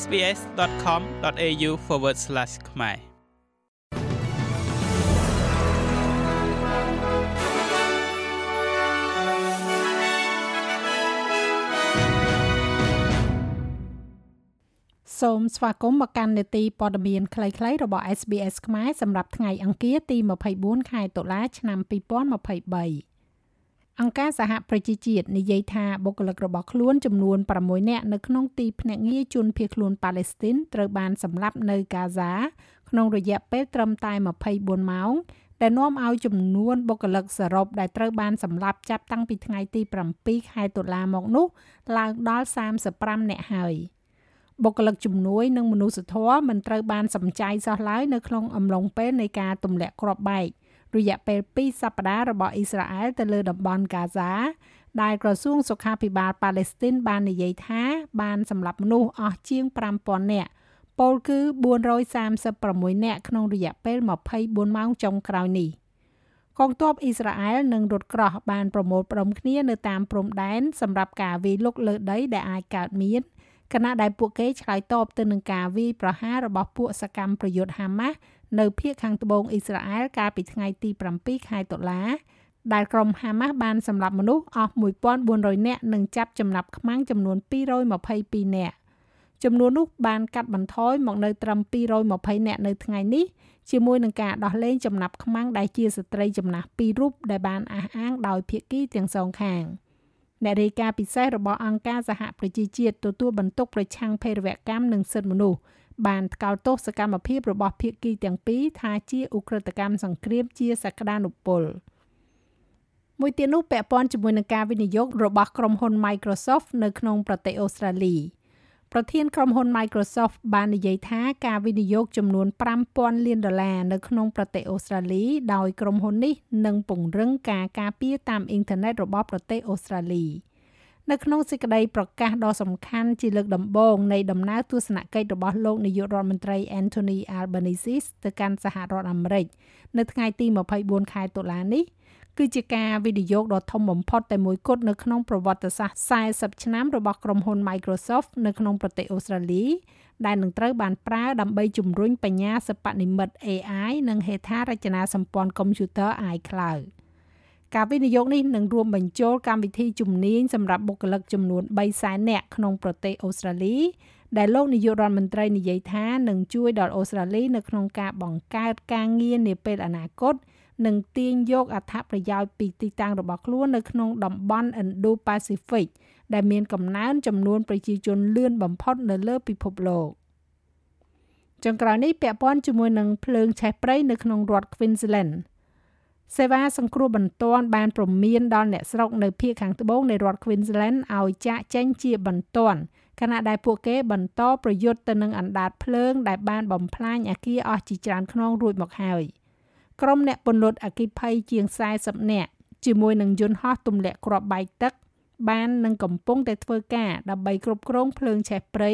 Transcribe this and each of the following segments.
sbs.com.au/ ខ្មែរសូមស្វាគមន៍មកកាន់នេតិព័ត៌មានខ្លីៗរបស់ SBS ខ្មែរសម្រាប់ថ្ងៃអង្គារទី24ខែតុលាឆ្នាំ2023 អង្គការសហប្រជាជាតិនិយាយថាបុគ្គលិករបស់ខ្លួនចំនួន6នាក់នៅក្នុងទីភ្នាក់ងារជនភៀសខ្លួនប៉ាឡេស្ទីនត្រូវបានសម្លាប់នៅកាហ្សាក្នុងរយៈពេលត្រឹមតែ24ម៉ោងដែលនាំឲ្យចំនួនបុគ្គលិកសរុបដែលត្រូវបានសម្លាប់ចាប់តាំងពីថ្ងៃទី7ខែតុលាមកនោះឡើងដល់35នាក់ហើយបុគ្គលិកជំនួយនិងមនុស្សធម៌មិនត្រូវបានសម្ចៃសោះឡើយនៅក្នុងអំឡុងពេលនៃការទម្លាក់គ្រាប់បែក រយៈពេល2សប្តាហ៍របស់អ៊ីស្រាអែលទៅលើតំបន់កាហ្សា ដែលក្រសួងសុខាភិបាលប៉ាឡេស្ទីនបាននិយាយថាបានសម្លាប់មនុស្សអស់ជាង5000នាក់ពលគឺ436នាក់ក្នុងរយៈពេល24ម៉ោងចុងក្រោយនេះកងទ័ពអ៊ីស្រាអែលនិងរថក្រោះបានប្រមូលផ្ដុំគ្នានៅតាមព្រំដែនសម្រាប់ការវាយលុកលើដីដែលអាចកើតមានខណៈដែលពួកគេឆ្លើយតបទៅនឹងការវាយប្រហាររបស់ពួកសកម្មប្រយុទ្ធហាម៉ាស់ នៅភូមិខាងត្បូងអ៊ីស្រាអែលកាលពីថ្ងៃទី7ខែតុលាដែលក្រុមហាម៉ាស់បានសម្លាប់មនុស្សអស់1400នាក់និងចាប់ចំណាប់ខ្មាំងចំនួន222នាក់ចំនួននោះបានកាត់បន្ថយមកនៅត្រឹម220នាក់នៅថ្ងៃនេះជាមួយនឹងការដោះលែងចំណាប់ខ្មាំងដែលជាស្ត្រីចំណាស់2រូបដែលបានអះអាងដោយភាគីទាំងសងខាងអ្នករាយការណ៍ពិសេសរបស់អង្គការសហប្រជាជាតិទទួលបន្ទុកប្រឆាំងភេរវកម្មនិងសិទ្ធិមនុស្ស បានថ្កោលទោសសកម្មភាពរបស់ភាគីទាំងពីរថាជាឧក្រិដ្ឋកម្មសង្គ្រាមជាសក្តានុពលមួយទៀតនោះពាក់ព័ន្ធជាមួយនឹងការវិនិយោគរបស់ក្រុមហ៊ុន Microsoft នៅក្នុងប្រទេសអូស្ត្រាលីប្រធានក្រុមហ៊ុន Microsoft បាននិយាយថាការវិនិយោគចំនួន5000លានដុល្លារនៅក្នុងប្រទេសអូស្ត្រាលីដោយក្រុមហ៊ុននេះនឹងពង្រឹងការការពារតាមអ៊ីនធឺណិតរបស់ប្រទេសអូស្ត្រាលី។ នៅក្នុងសេចក្តីប្រកាសដ៏សំខាន់ជាលើកដំបូងនៃដំណើរទស្សនកិច្ចរបស់លោកនាយករដ្ឋមន្ត្រី Anthony Albanese ទៅកាន់សហរដ្ឋអាមេរិកនៅថ្ងៃទី24ខែតុលានេះគឺជាការវិនិយោគដ៏ធំបំផុតតែមួយគត់នៅក្នុងប្រវត្តិសាស្ត្រ40ឆ្នាំរបស់ក្រុមហ៊ុន Microsoft នៅក្នុងប្រទេសអូស្ត្រាលីដែលនឹងត្រូវបានប្រើដើម្បីជំរុញបញ្ញាសិប្បនិម្មិត AI និងហេដ្ឋារចនាសម្ព័ន្ធកុំព្យូទ័រ iCloud ។ ការវិនិយោគនេះនឹងរួមបញ្ចូលកម្មវិធីជំនាញសម្រាប់បុគ្គលិកចំនួន300,000នាក់ក្នុងប្រទេសអូស្ត្រាលីដែលលោកនាយករដ្ឋមន្ត្រីនិយាយថានឹងជួយដល់អូស្ត្រាលីនៅក្នុងការបង្កើតការងារនាពេលអនាគតនិងទាញយកអត្ថប្រយោជន៍ពីទីតាំងរបស់ខ្លួននៅក្នុងតំបន់ Indo-Pacific ដែលមានកំណើនចំនួនប្រជាជនលឿនបំផុតនៅលើពិភពលោកចុងក្រោយនេះពាក់ព័ន្ធជាមួយនឹងភ្លើងឆេះព្រៃនៅក្នុងរដ្ឋ Queensland សេវាសង្គ្រោះបន្ទាន់បានព្រមានដល់អ្នកស្រុកនៅភូមិខាងត្បូងនៃរដ្ឋ Queensland ឲ្យចាក់ចេញជាបន្ទាន់ខណៈដែលពួកគេបន្តប្រយុទ្ធទៅនឹងអណ្ដាតភ្លើងដែលបានបំផ្លាញអគារអស់ជាច្រើនខ្នងរួចមកហើយក្រុមអ្នកពន្លត់អគិភ័យជាង40នាក់ជាមួយនឹងយន្តហោះទម្លាក់គ្រាប់បែកទឹក បាននឹងកំពុងតែធ្វើការដើម្បីគ្រប់គ្រងភ្លើងឆេះព្រៃ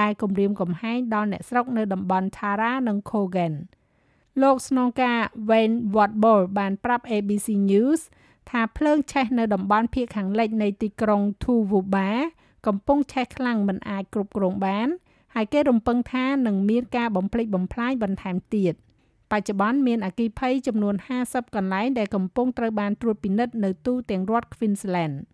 ដែលគំរាមកំហែងដល់អ្នកស្រុកនៅតំបន់ Tara និង Cogan ។ លោកស្នងការ Wayne Watbol បានប្រាប់ ABC News ថាភ្លើងឆេះនៅតំបន់ភូមិខាងលិចនៃទីក្រុង Tuvuba កំពុងឆេះខ្លាំងមិនអាចគ្រប់គ្រងបាន ហើយគេរំពឹងថានឹងមានការបំផ្លិចបំផ្លាញបន្ថែមទៀតបច្ចុប្បន្នមានអគិភ័យចំនួន50កន្លែងដែលកំពុងត្រូវបានត្រួតពិនិត្យនៅទូទាំងរដ្ឋ Queensland ។